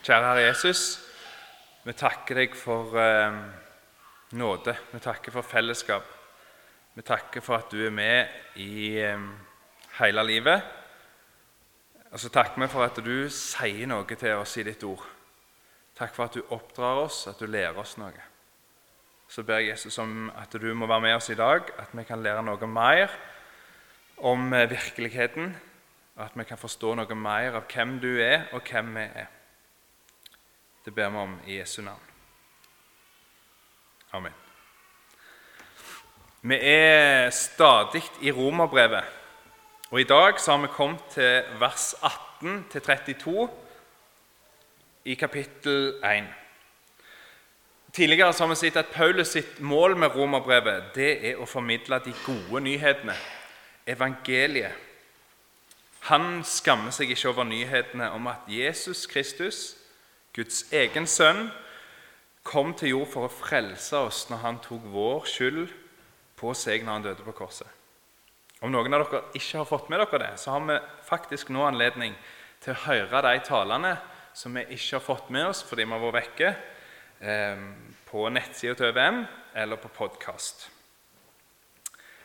Kjære Herre Jesus, vi takker deg for eh, nåde. Vi takker for fellesskap. Vi takker for at du er med i eh, hele livet. Og så takker vi for at du sier noe til oss i ditt ord. Takk for at du oppdrar oss, at du lærer oss noe. Så ber jeg Jesus om at du må være med oss i dag, at vi kan lære noe mer om eh, virkeligheten, og at vi kan forstå noe mer av hvem du er, og hvem vi er. Det ber vi om i Jesu navn. Amen. Vi er stadig i Romerbrevet, og i dag så har vi kommet til vers 18-32 i kapittel 1. Tidligere så har vi sett at Paulus sitt mål med romerbrevet det er å formidle de gode nyhetene, evangeliet. Han skammer seg ikke over nyhetene om at Jesus Kristus, Guds egen sønn, kom til jord for å frelse oss når han tok vår skyld på seg når han døde på korset. Om noen av dere ikke har fått med dere det, så har vi faktisk nå anledning til å høre de talene som vi ikke har fått med oss fordi vi har vært vekke, eh, på nettsida til ØVM eller på podkast.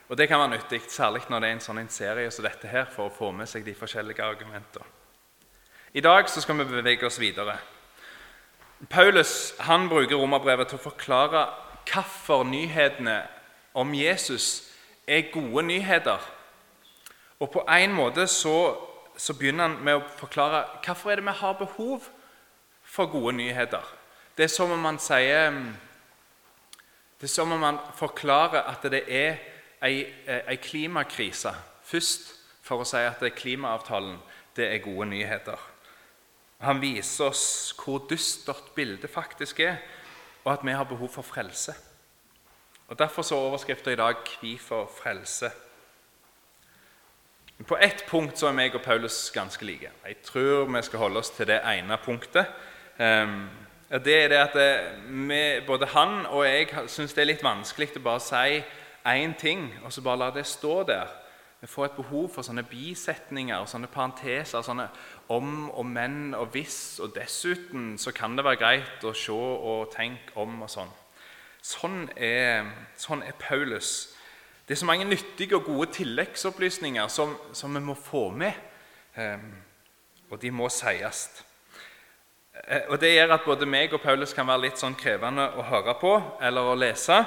Og Det kan være nyttig, særlig når det er en sånn serie som dette her, for å få med seg de forskjellige argumentene. I dag så skal vi bevege oss videre. Paulus han bruker romerbrevet til å forklare hvorfor nyhetene om Jesus er gode nyheter. Og på en måte så, så begynner han med å forklare hvorfor er det vi har behov for gode nyheter. Det er som om man sier Det er som om han forklarer at det er ei, ei klimakrise først, for å si at klimaavtalen det er gode nyheter. Han viser oss hvor dystert bildet faktisk er, og at vi har behov for frelse. Og Derfor så overskrifter i dag 'Hvorfor frelse'. På ett punkt så er meg og Paulus ganske like. Jeg tror vi skal holde oss til det ene punktet. Ehm, det er det at eh, vi, både han og jeg syns det er litt vanskelig å bare si én ting og så bare la det stå der. Vi får et behov for sånne bisetninger, sånne parenteser, sånne om og men og hvis. Og dessuten så kan det være greit å se og tenke om og sånn. Sånn er, sånn er Paulus. Det er så mange nyttige og gode tilleggsopplysninger som, som vi må få med. Um, og de må sies. Eh, og Det gjør at både meg og Paulus kan være litt sånn krevende å høre på eller å lese.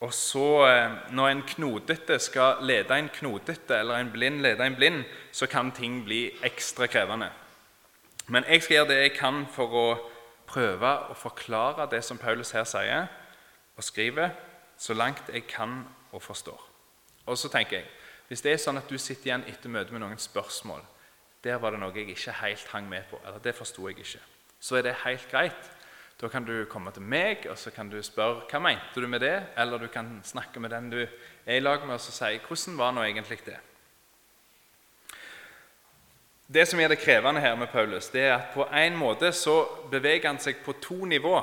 Og så, eh, Når en knodete skal lede en knodete, eller en blind lede en blind, så kan ting bli ekstra krevende. Men jeg skal gjøre det jeg kan for å prøve å forklare det som Paulus her sier og skriver, så langt jeg kan og forstår. Og så tenker jeg, Hvis det er sånn at du sitter igjen etter møtet med noen spørsmål der var det noe jeg ikke helt hang med på, eller det forsto jeg ikke, så er det helt greit. Da kan du komme til meg og så kan du spørre hva mente du med det, eller du kan snakke med den du er i lag med, og så si hvordan var nå egentlig det. Det som er det krevende her med Paulus, det er at på en måte så beveger han seg på to nivå.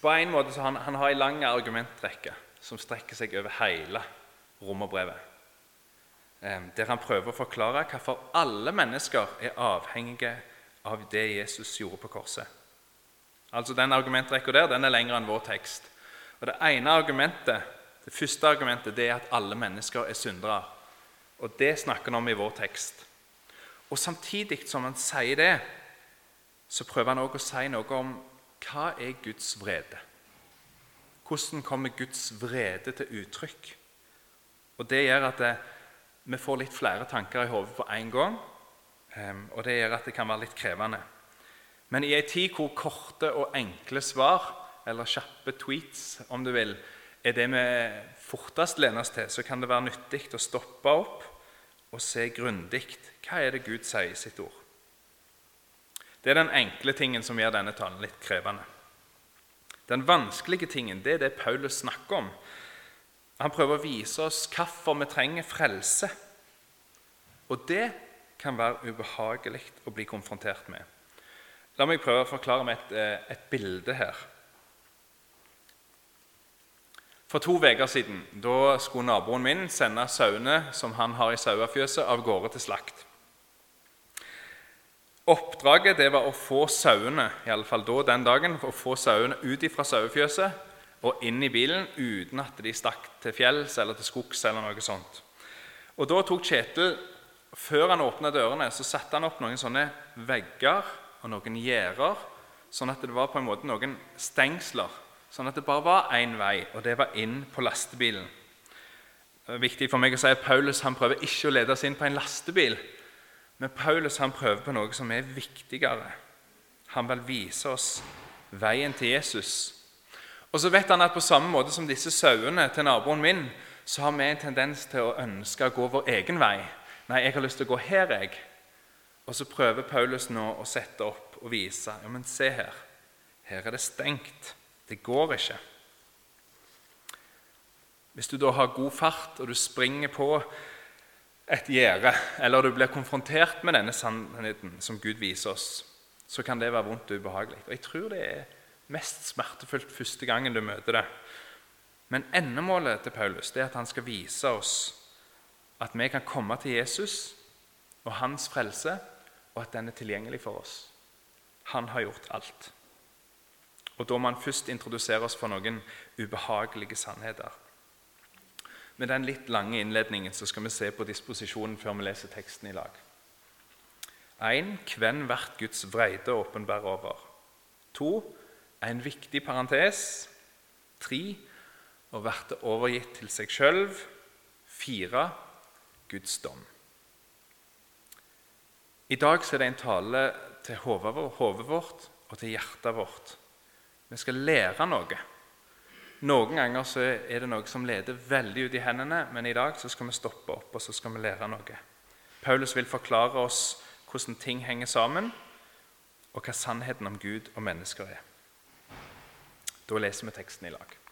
På en måte så han, han har en lang argumentrekke som strekker seg over hele romerbrevet. Der han prøver å forklare hvorfor alle mennesker er avhengige av det Jesus gjorde på korset. Altså Den argumentrekka der den er lengre enn vår tekst. Og Det ene argumentet, det første argumentet det er at alle mennesker er syndere. Og Det snakker han om i vår tekst. Og Samtidig som han sier det, så prøver han også å si noe om hva er Guds vrede. Hvordan kommer Guds vrede til uttrykk? Og Det gjør at det, vi får litt flere tanker i hodet på en gang. Og det gjør at det kan være litt krevende. Men i ei tid hvor korte og enkle svar, eller kjappe tweets, om du vil, er det vi fortest lener oss til, så kan det være nyttig å stoppe opp og se grundig hva er det Gud sier i sitt ord. Det er den enkle tingen som gjør denne talen litt krevende. Den vanskelige tingen det er det Paulus snakker om. Han prøver å vise oss hvorfor vi trenger frelse. Og det kan være ubehagelig å bli konfrontert med. La meg prøve å forklare med et, eh, et bilde her. For to uker siden da skulle naboen min sende sauene som han har i sauefjøset, av gårde til slakt. Oppdraget det var å få sauene i alle fall da den dagen, å få sauene ut fra sauefjøset og inn i bilen uten at de stakk til fjells eller til skogs. eller noe sånt. Og Da tok Kjetil, før han åpna dørene, så satte han opp noen sånne vegger og noen gjerder, sånn at det var på en måte noen stengsler. Sånn at det bare var én vei, og det var inn på lastebilen. Det er viktig for meg å si at Paulus han prøver ikke å lede oss inn på en lastebil. Men Paulus han prøver på noe som er viktigere. Han vil vise oss veien til Jesus. Og så vet han at på samme måte som disse sauene til naboen min, så har vi en tendens til å ønske å gå vår egen vei. Nei, jeg har lyst til å gå her, jeg. Og så prøver Paulus nå å sette opp og vise. Ja, men se her. Her er det stengt. Det går ikke. Hvis du da har god fart, og du springer på et gjerde, eller du blir konfrontert med denne sannheten som Gud viser oss, så kan det være vondt og ubehagelig. Og jeg tror det er mest smertefullt første gangen du møter det. Men endemålet til Paulus det er at han skal vise oss at vi kan komme til Jesus og hans frelse, og at den er tilgjengelig for oss. Han har gjort alt. Og Da må han først introdusere oss for noen ubehagelige sannheter. Med den litt lange innledningen så skal vi se på disposisjonen før vi leser teksten i lag. 1. Hvem blir Guds vreide åpenbar over? 2. En viktig parentes. 3 Å bli overgitt til seg sjøl. 4. Guds dom. I dag er det en tale til hodet vårt og til hjertet vårt. Vi skal lære noe. Noen ganger er det noe som leder veldig ut i hendene, men i dag skal vi stoppe opp og så skal vi lære noe. Paulus vil forklare oss hvordan ting henger sammen, og hva sannheten om Gud og mennesker er. Da leser vi teksten i lag.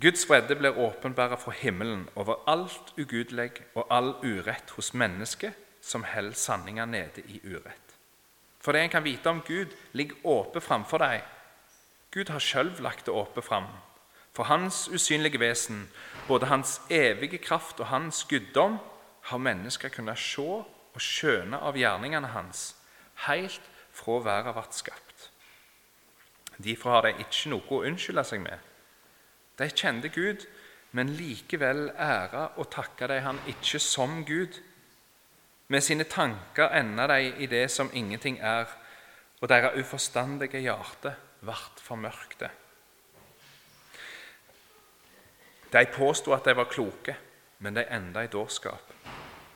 Guds fredde blir åpenbara fra himmelen over alt ugudelig og all urett hos mennesket som holder sanninga nede i urett. For det en kan vite om Gud, ligger åpent framfor deg. Gud har sjøl lagt det åpent fram. For Hans usynlige vesen, både Hans evige kraft og Hans guddom, har mennesker kunnet se og skjøne av gjerningene Hans, helt fra verden ble skapt. Derfor har de ikke noe å unnskylde seg med. De kjente Gud, men likevel æra og takka de han ikke som Gud. Med sine tanker enda de i det som ingenting er, og deres uforstandige hjerte vart formørkte. De påsto at de var kloke, men de enda i dårskap.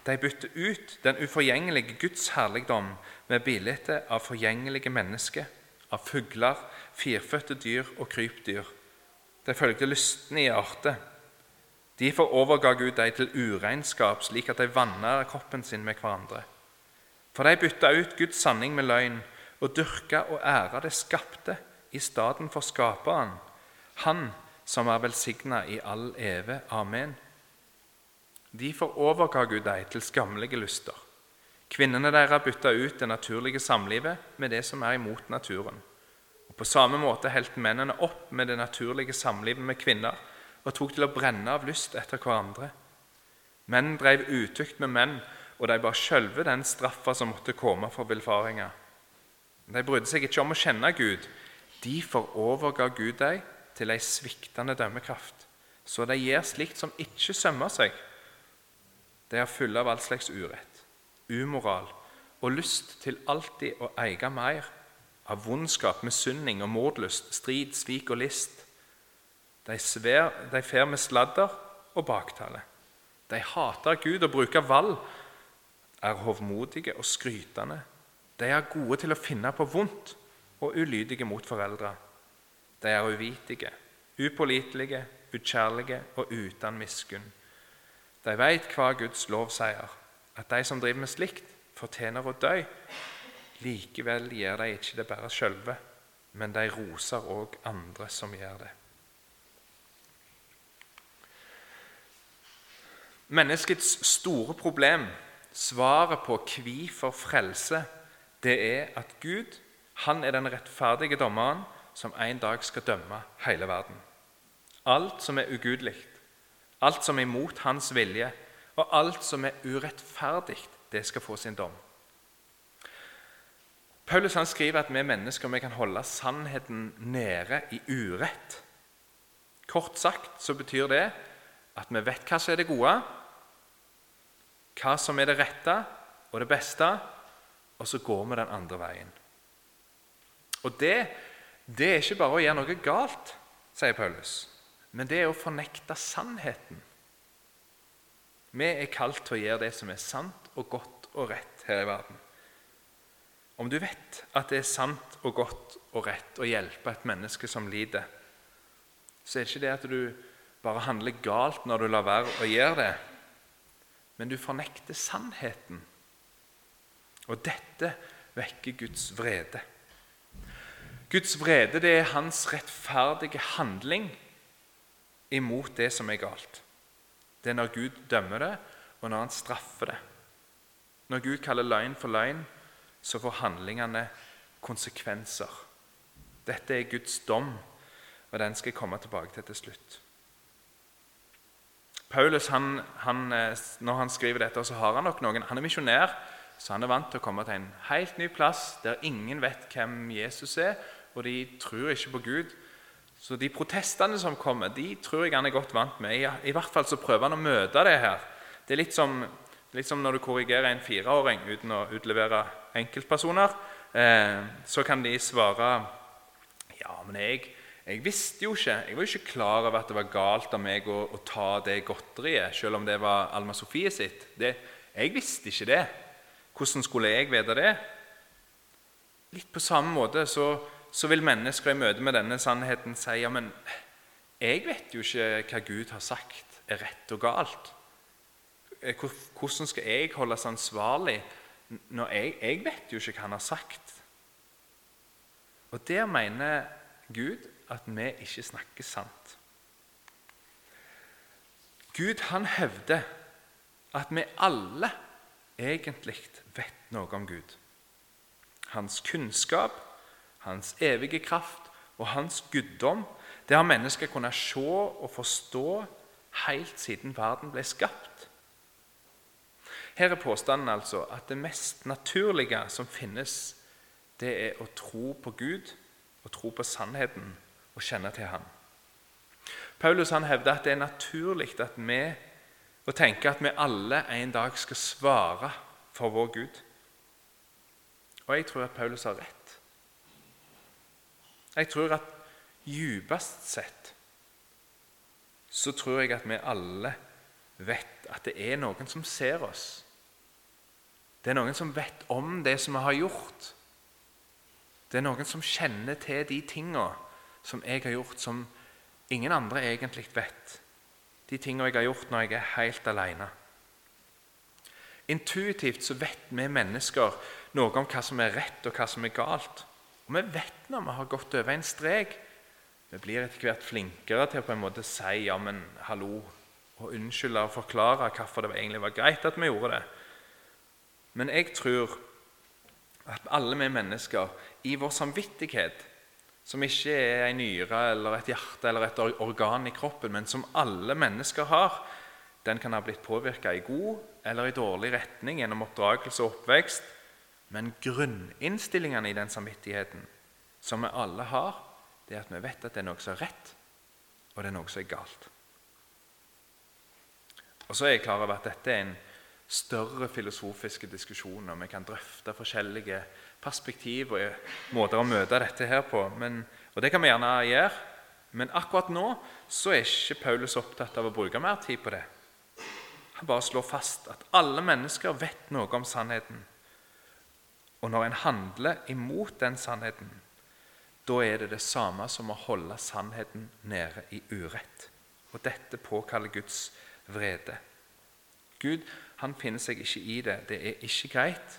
De bytte ut den uforgjengelige Guds herligdom med bildet av forgjengelige mennesker, av fugler, firfødte dyr og krypdyr de fulgte lystne i hjertet. Derfor overga Gud dem til uregnskap, slik at de vanna kroppen sin med hverandre. For de bytta ut Guds sanning med løgn og dyrka og æra det skapte i stedet for Skaperen, Han som er velsigna i all eve. Amen. Derfor overga Gud dem til skammelige lyster. Kvinnene deres bytta ut det naturlige samlivet med det som er imot naturen. Og På samme måte holdt mennene opp med det naturlige samlivet med kvinner og tok til å brenne av lyst etter hverandre. Menn drev utukt med menn, og de bar sjølve den straffa som måtte komme for villfaringa. De brydde seg ikke om å kjenne Gud. Derfor overga Gud dem til ei sviktende dømmekraft, så de gjør slikt som ikke sømmer seg. De er fulle av all slags urett, umoral og lyst til alltid å eie mer av vondskap, misunning og mordlyst, strid, svik og list. De, sver, de fer med sladder og baktale. De hater Gud og bruker vold, er hovmodige og skrytende. De er gode til å finne på vondt og ulydige mot foreldre. De er uvitige, upålitelige, ukjærlige og uten miskunn. De veit hva Guds lov sier, at de som driver med slikt, fortjener å dø Likevel gjør de ikke det bare sjølve, men de roser òg andre som gjør det. Menneskets store problem, svaret på hvorfor frelse, det er at Gud han er den rettferdige dommeren som en dag skal dømme hele verden. Alt som er ugudelig, alt som er imot hans vilje, og alt som er urettferdig, det skal få sin dom. Paulus han skriver at vi mennesker vi kan holde sannheten nede i urett. Kort sagt så betyr det at vi vet hva som er det gode, hva som er det rette og det beste, og så går vi den andre veien. Og det, det er ikke bare å gjøre noe galt, sier Paulus, men det er å fornekte sannheten. Vi er kalt til å gjøre det som er sant og godt og rett her i verden. Om du vet at det er sant og godt og rett å hjelpe et menneske som lider, så er det ikke det at du bare handler galt når du lar være å gjøre det, men du fornekter sannheten. Og dette vekker Guds vrede. Guds vrede det er hans rettferdige handling imot det som er galt. Det er når Gud dømmer det, og når han straffer det. Når Gud kaller løgn for løgn, så får handlingene konsekvenser. Dette er Guds dom, og den skal jeg komme tilbake til til slutt. Paulus, han, han, eh, Når han skriver dette, så har han nok noen Han er misjonær, så han er vant til å komme til en helt ny plass der ingen vet hvem Jesus er, og de tror ikke på Gud. Så de protestene som kommer, de tror jeg han er godt vant med. I, i hvert fall så prøver han å møte det her. Det er litt som, litt som når du korrigerer en fireåring uten å utlevere enkeltpersoner, eh, så kan de svare Ja, men jeg, jeg, visste jo ikke Jeg var jo ikke klar over at det var galt av meg å, å ta det godteriet, selv om det var Alma Sofie sitt. Det, jeg visste ikke det. Hvordan skulle jeg vite det? Litt på samme måte så, så vil mennesker i møte med denne sannheten si ja, men jeg vet jo ikke hva Gud har sagt er rett og galt. Eh, hvordan skal jeg holdes ansvarlig når jeg, jeg vet jo ikke hva han har sagt. Og der mener Gud at vi ikke snakker sant. Gud han hevder at vi alle egentlig vet noe om Gud. Hans kunnskap, hans evige kraft og hans guddom det har mennesker kunnet se og forstå helt siden verden ble skapt. Her er påstanden altså at det mest naturlige som finnes, det er å tro på Gud og tro på sannheten og kjenne til Ham. Paulus han hevder at det er naturlig at vi å tenke at vi alle en dag skal svare for vår Gud. Og jeg tror at Paulus har rett. Jeg tror at djupest sett så tror jeg at vi alle vet at det er noen som ser oss. Det er noen som vet om det som vi har gjort. Det er noen som kjenner til de tinga som jeg har gjort, som ingen andre egentlig vet. De tinga jeg har gjort når jeg er helt alene. Intuitivt så vet vi mennesker noe om hva som er rett, og hva som er galt. Og vi vet når vi har gått over en strek. Vi blir etter hvert flinkere til å på en måte si ja, men hallo, og unnskylde og forklare hvorfor det egentlig var greit at vi gjorde det. Men jeg tror at alle vi mennesker i vår samvittighet, som ikke er en nyre eller et hjerte eller et organ i kroppen, men som alle mennesker har, den kan ha blitt påvirka i god eller i dårlig retning gjennom oppdragelse og oppvekst. Men grunninnstillingene i den samvittigheten som vi alle har, det er at vi vet at det er noe som er rett, og det er noe som er galt. Og så er jeg klar over at dette er en større filosofiske diskusjoner. Vi kan drøfte forskjellige perspektiv og måter å møte dette her på. Men, og Det kan vi gjerne gjøre, men akkurat nå så er ikke Paulus opptatt av å bruke mer tid på det. Han bare slår fast at alle mennesker vet noe om sannheten. Og når en handler imot den sannheten, da er det det samme som å holde sannheten nede i urett. Og dette påkaller Guds vrede. Gud han finner seg ikke i det. Det er ikke greit,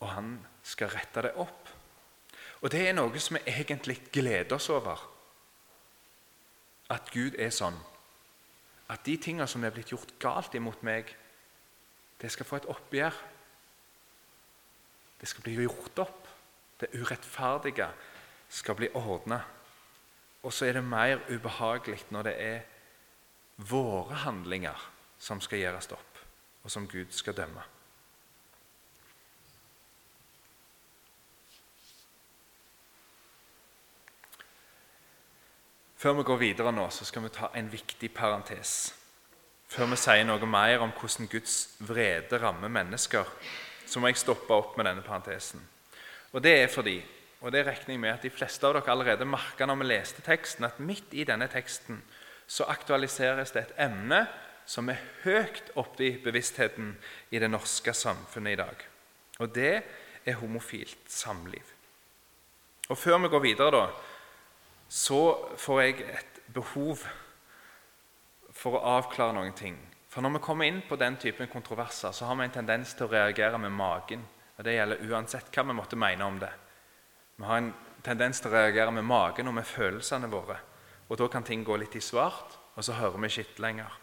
og han skal rette det opp. Og det er noe som vi egentlig gleder oss over. At Gud er sånn. At de tingene som er blitt gjort galt imot meg, det skal få et oppgjør. Det skal bli gjort opp. Det urettferdige skal bli ordna. Og så er det mer ubehagelig når det er våre handlinger som skal gjøres opp og som Gud skal dømme. Før vi går videre nå, så skal vi ta en viktig parentes. Før vi sier noe mer om hvordan Guds vrede rammer mennesker, så må jeg stoppe opp med denne parentesen. Og det er fordi, og det regner jeg med at de fleste av dere allerede merka når vi leste teksten, at midt i denne teksten så aktualiseres det et emne som er høyt oppe i bevisstheten i det norske samfunnet i dag. Og det er homofilt samliv. Og Før vi går videre, da, så får jeg et behov for å avklare noen ting. For Når vi kommer inn på den typen kontroverser, så har vi en tendens til å reagere med magen. Og Det gjelder uansett hva vi måtte mene om det. Vi har en tendens til å reagere med magen og med følelsene våre. Og Da kan ting gå litt i svart, og så hører vi ikke lenger.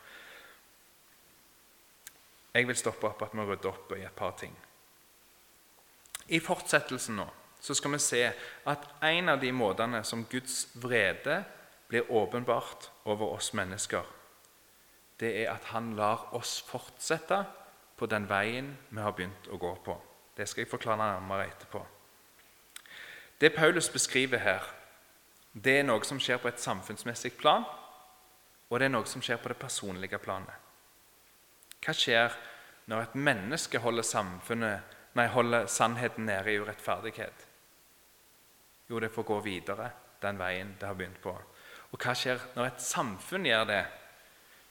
Jeg vil stoppe opp at vi rydder opp i et par ting. I fortsettelsen nå så skal vi se at en av de måtene som Guds vrede blir åpenbart over oss mennesker, det er at han lar oss fortsette på den veien vi har begynt å gå på. Det skal jeg forklare nærmere etterpå. Det Paulus beskriver her, det er noe som skjer på et samfunnsmessig plan, og det er noe som skjer på det personlige planet. Hva skjer når et menneske holder, nei, holder sannheten nede i urettferdighet? Jo, det får gå videre den veien det har begynt på. Og hva skjer når et samfunn gjør det?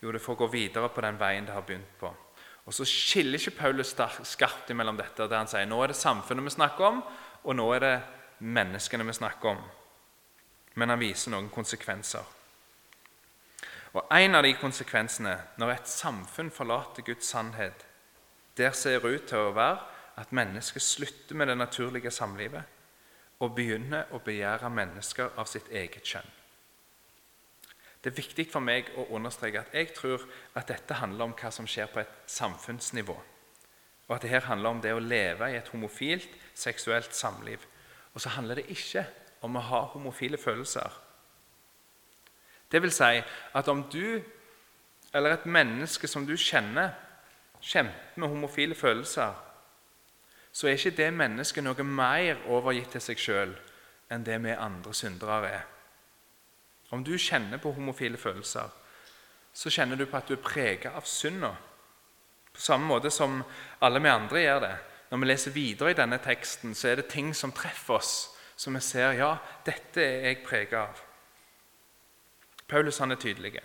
Jo, det får gå videre på den veien det har begynt på. Og Så skiller ikke Paulus skarpt mellom dette, der han sier nå er det samfunnet vi snakker om, og nå er det menneskene vi snakker om. Men han viser noen konsekvenser. Og En av de konsekvensene når et samfunn forlater Guds sannhet, der ser det ut til å være at mennesket slutter med det naturlige samlivet og begynner å begjære mennesker av sitt eget kjønn. Det er viktig for meg å understreke at jeg tror at dette handler om hva som skjer på et samfunnsnivå. Og at det her handler om det å leve i et homofilt, seksuelt samliv. Og så handler det ikke om å ha homofile følelser. Det vil si at om du eller et menneske som du kjenner, kjemper med homofile følelser, så er ikke det mennesket noe mer overgitt til seg sjøl enn det vi andre syndere er. Om du kjenner på homofile følelser, så kjenner du på at du er prega av synda. På samme måte som alle vi andre gjør det. Når vi leser videre i denne teksten, så er det ting som treffer oss, som vi ser ja, dette er jeg prega av. Paulus han er tydelig.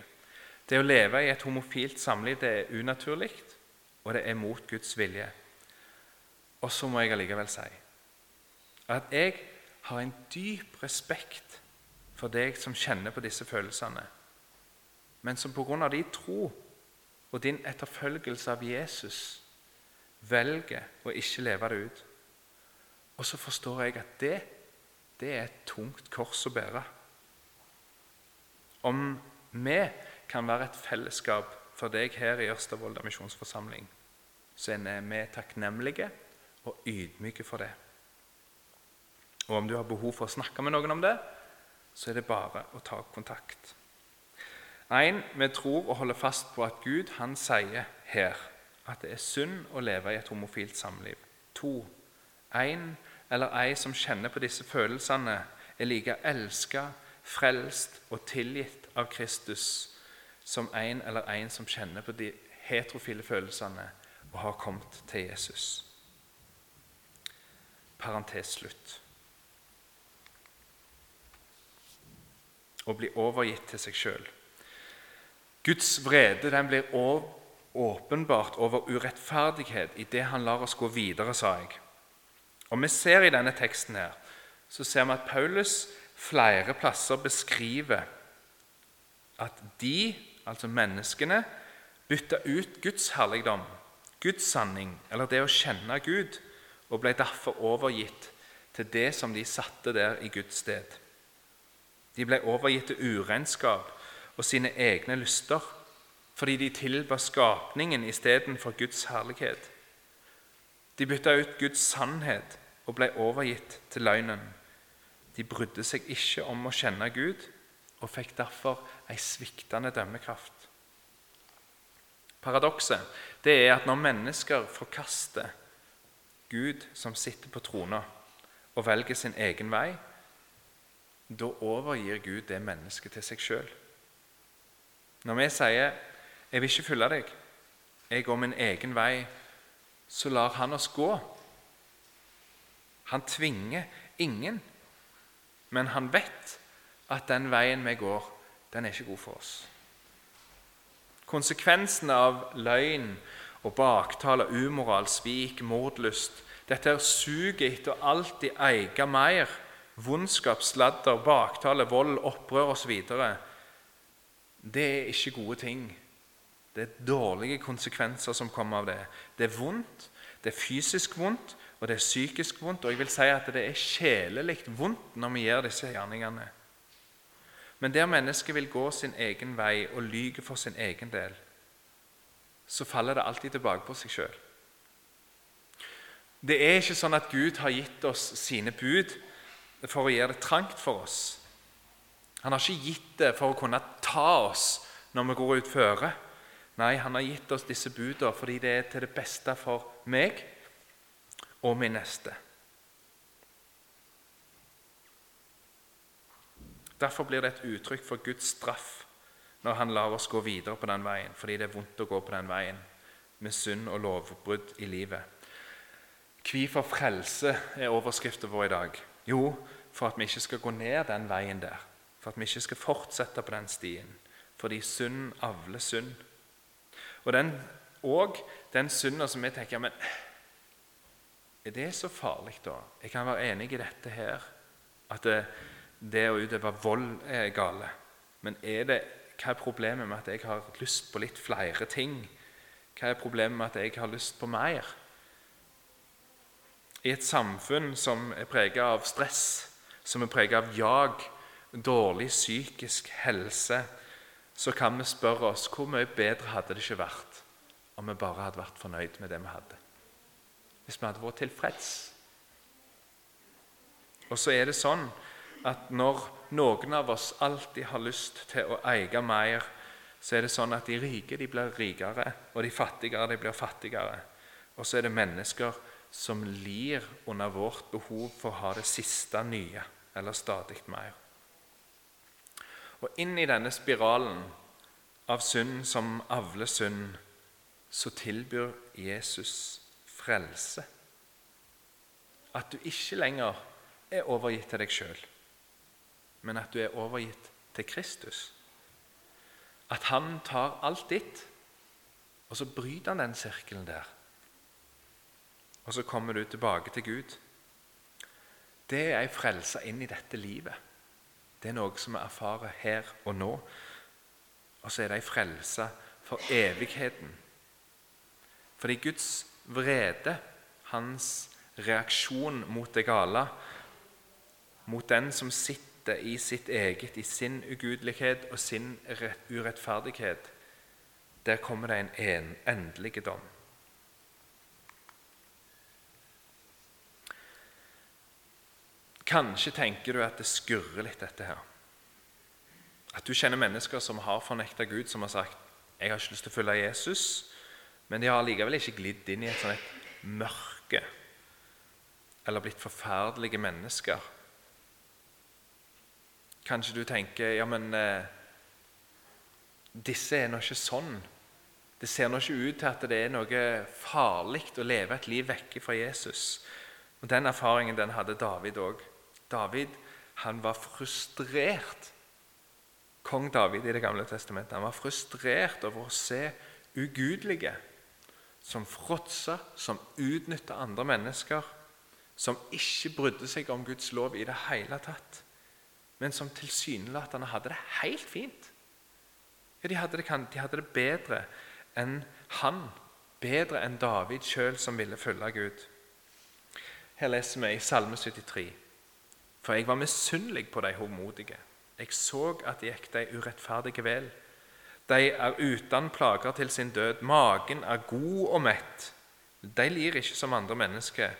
Det å leve i et homofilt samliv det er unaturlig, og det er mot Guds vilje. Og så må jeg allikevel si at jeg har en dyp respekt for deg som kjenner på disse følelsene, men som pga. din tro og din etterfølgelse av Jesus velger å ikke leve det ut. Og så forstår jeg at det, det er et tungt kors å bære. Om vi kan være et fellesskap for deg her i Ørsta misjonsforsamling, så er vi takknemlige og ydmyke for det. Og om du har behov for å snakke med noen om det, så er det bare å ta kontakt. En, Vi tror og holder fast på at Gud han sier her at det er synd å leve i et homofilt samliv. To, En eller ei som kjenner på disse følelsene, er like elska, frelst og tilgitt av Kristus som en eller en som kjenner på de heterofile følelsene og har kommet til Jesus. Parentes slutt. Å bli overgitt til seg sjøl. Guds vrede den blir åpenbart over urettferdighet i det han lar oss gå videre, sa jeg. Og Vi ser i denne teksten her, så ser vi at Paulus flere plasser beskriver at de, altså menneskene, bytta ut Guds herligdom, Guds sanning, eller det å kjenne Gud, og ble derfor overgitt til det som de satte der i Guds sted. De ble overgitt til urenskap og sine egne lyster fordi de tilba skapningen istedenfor Guds herlighet. De bytta ut Guds sannhet og ble overgitt til løgnen. De brydde seg ikke om å kjenne Gud og fikk derfor ei sviktende dømmekraft. Paradokset er at når mennesker forkaster Gud som sitter på trona og velger sin egen vei, da overgir Gud det mennesket til seg sjøl. Når vi sier 'Jeg vil ikke følge deg, jeg går min egen vei', så lar han oss gå. Han tvinger ingen, men han vet at den veien vi går, den er ikke god for oss. Konsekvensene av løgn og baktale, umoral, svik, mordlyst dette er suget etter å alltid eie mer, vondskap, sladder, baktale, vold, opprør osv. Det er ikke gode ting. Det er dårlige konsekvenser som kommer av det. Det er vondt, det er fysisk vondt, og det er psykisk vondt. Og jeg vil si at det er sjelelig vondt når vi gjør disse gjerningene. Men der mennesket vil gå sin egen vei og lyge for sin egen del, så faller det alltid tilbake på seg sjøl. Det er ikke sånn at Gud har gitt oss sine bud for å gjøre det trangt for oss. Han har ikke gitt det for å kunne ta oss når vi går ut føre. Nei, han har gitt oss disse budene fordi det er til det beste for meg og min neste. Derfor blir det et uttrykk for Guds straff når han lar oss gå videre på den veien, fordi det er vondt å gå på den veien med synd og lovbrudd i livet. Hvorfor frelse er overskriften vår i dag? Jo, for at vi ikke skal gå ned den veien der. For at vi ikke skal fortsette på den stien. Fordi synd avler synd. Og den, den synda som vi tenker men Er det så farlig, da? Jeg kan være enig i dette her. At det, det å utøve vold er gale. Men er det, hva er problemet med at jeg har lyst på litt flere ting? Hva er problemet med at jeg har lyst på mer? I et samfunn som er preget av stress, som er preget av jag, dårlig psykisk helse, så kan vi spørre oss hvor mye bedre hadde det ikke vært om vi bare hadde vært fornøyd med det vi hadde. Hvis vi hadde vært tilfreds. Og så er det sånn at når noen av oss alltid har lyst til å eie mer, så er det sånn at de rike de blir rikere, og de fattigere de blir fattigere. Og så er det mennesker som lir under vårt behov for å ha det siste nye eller stadig mer. Og inn i denne spiralen av synd som avler synd, så tilbyr Jesus frelse. At du ikke lenger er overgitt til deg sjøl, men at du er overgitt til Kristus. At han tar alt ditt, og så bryter han den sirkelen der og så kommer du tilbake til Gud. Det er ei frelse inn i dette livet. Det er noe som vi erfarer her og nå. Og så er det ei frelse for evigheten. Fordi Guds vrede, hans reaksjon mot det gale, mot den som sitter i sitt eget, i sin ugudelighet og sin urettferdighet, der kommer det en endelig dom. Kanskje tenker du at det skurrer litt, dette her. At du kjenner mennesker som har fornekta Gud, som har sagt 'Jeg har ikke lyst til å følge Jesus', men de har likevel ikke glidd inn i et sånt mørke eller blitt forferdelige mennesker. Kanskje du tenker 'Ja, men eh, disse er nå ikke sånn'. Det ser nå ikke ut til at det er noe farlig å leve et liv vekke fra Jesus. Og Den erfaringen den hadde David òg. David han var frustrert. Kong David i Det gamle testamentet han var frustrert over å se ugudelige som fråtsa, som utnytta andre mennesker, som ikke brydde seg om Guds lov i det hele tatt, men som tilsynelatende hadde det helt fint. Ja, de hadde, det, de hadde det bedre enn han, bedre enn David sjøl, som ville følge Gud. Her leser vi i Salme 73. For jeg var misunnelig på de håndmodige. Jeg så at de gikk de urettferdige vel. De er uten plager til sin død. Magen er god og mett. De lir ikke som andre mennesker.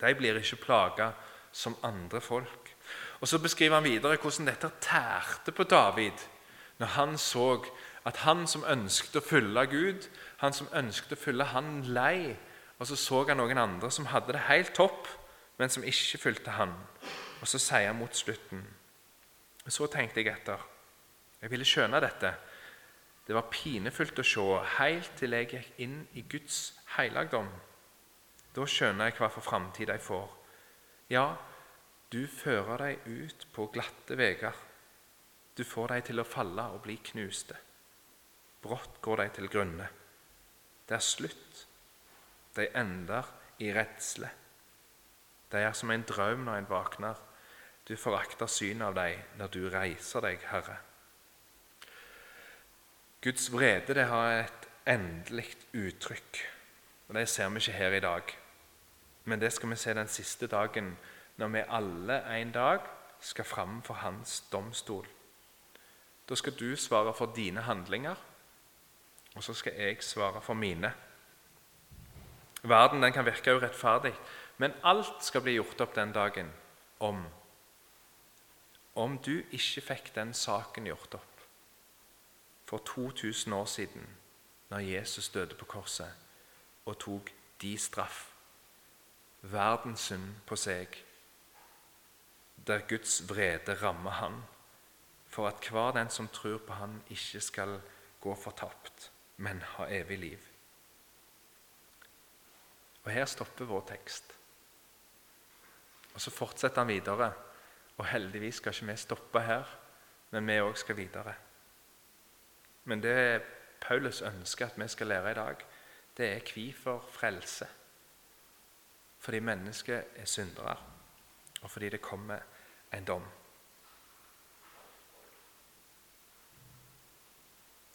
De blir ikke plaga som andre folk. Og Så beskriver han videre hvordan dette tærte på David når han så at han som ønsket å følge Gud, han som ønsket å følge han lei, og så så han noen andre som hadde det helt topp, men som ikke fulgte han. Og så sier han mot slutten så tenkte jeg etter. Jeg ville skjønne dette. Det var pinefullt å se helt til jeg gikk inn i Guds helligdom. Da skjønner jeg hva for framtid jeg får. Ja, du fører dem ut på glatte veier. Du får dem til å falle og bli knuste. Brått går de til grunne. Det er slutt. De ender i redsle. De er som en drøm når en våkner. Du forakter synet av dem når du reiser deg, Herre. Guds vrede det har et endelig uttrykk. og Det ser vi ikke her i dag. Men det skal vi se den siste dagen, når vi alle en dag skal fram for Hans domstol. Da skal du svare for dine handlinger, og så skal jeg svare for mine. Verden den kan virke urettferdig, men alt skal bli gjort opp den dagen om om du ikke fikk den saken gjort opp for 2000 år siden, når Jesus døde på korset og tok de straff, verdens synd på seg, der Guds vrede rammer han, for at hver den som tror på han, ikke skal gå fortapt, men ha evig liv. Og Her stopper vår tekst. Og Så fortsetter han videre. Og heldigvis skal ikke vi stoppe her, men vi òg skal videre. Men det Paulus ønsker at vi skal lære i dag, det er hvorfor frelse. Fordi mennesket er syndere, og fordi det kommer en dom.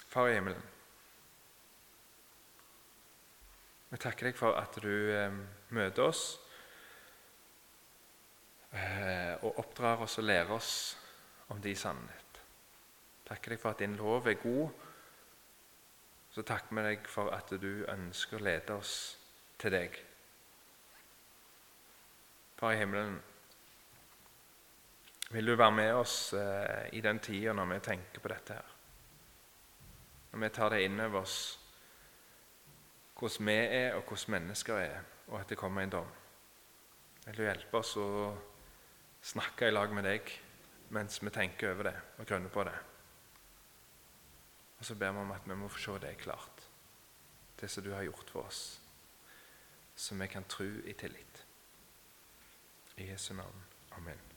Far i himmelen, vi takker deg for at du eh, møter oss eh, og oppdrar oss og lærer oss om de sannhet takker deg for at din lov er god. Så takker vi deg for at du ønsker å lede oss til deg. Far i himmelen, vil du være med oss eh, i den tida når vi tenker på dette her? Når vi tar det inn over oss hvordan vi er, og hvordan mennesker er, og at det kommer en dom. Vil du hjelpe oss å snakke i lag med deg mens vi tenker over det og grunner på det? Og så ber vi om at vi må få se det klart, det som du har gjort for oss, så vi kan tro i tillit. I Jesu navn. Amen.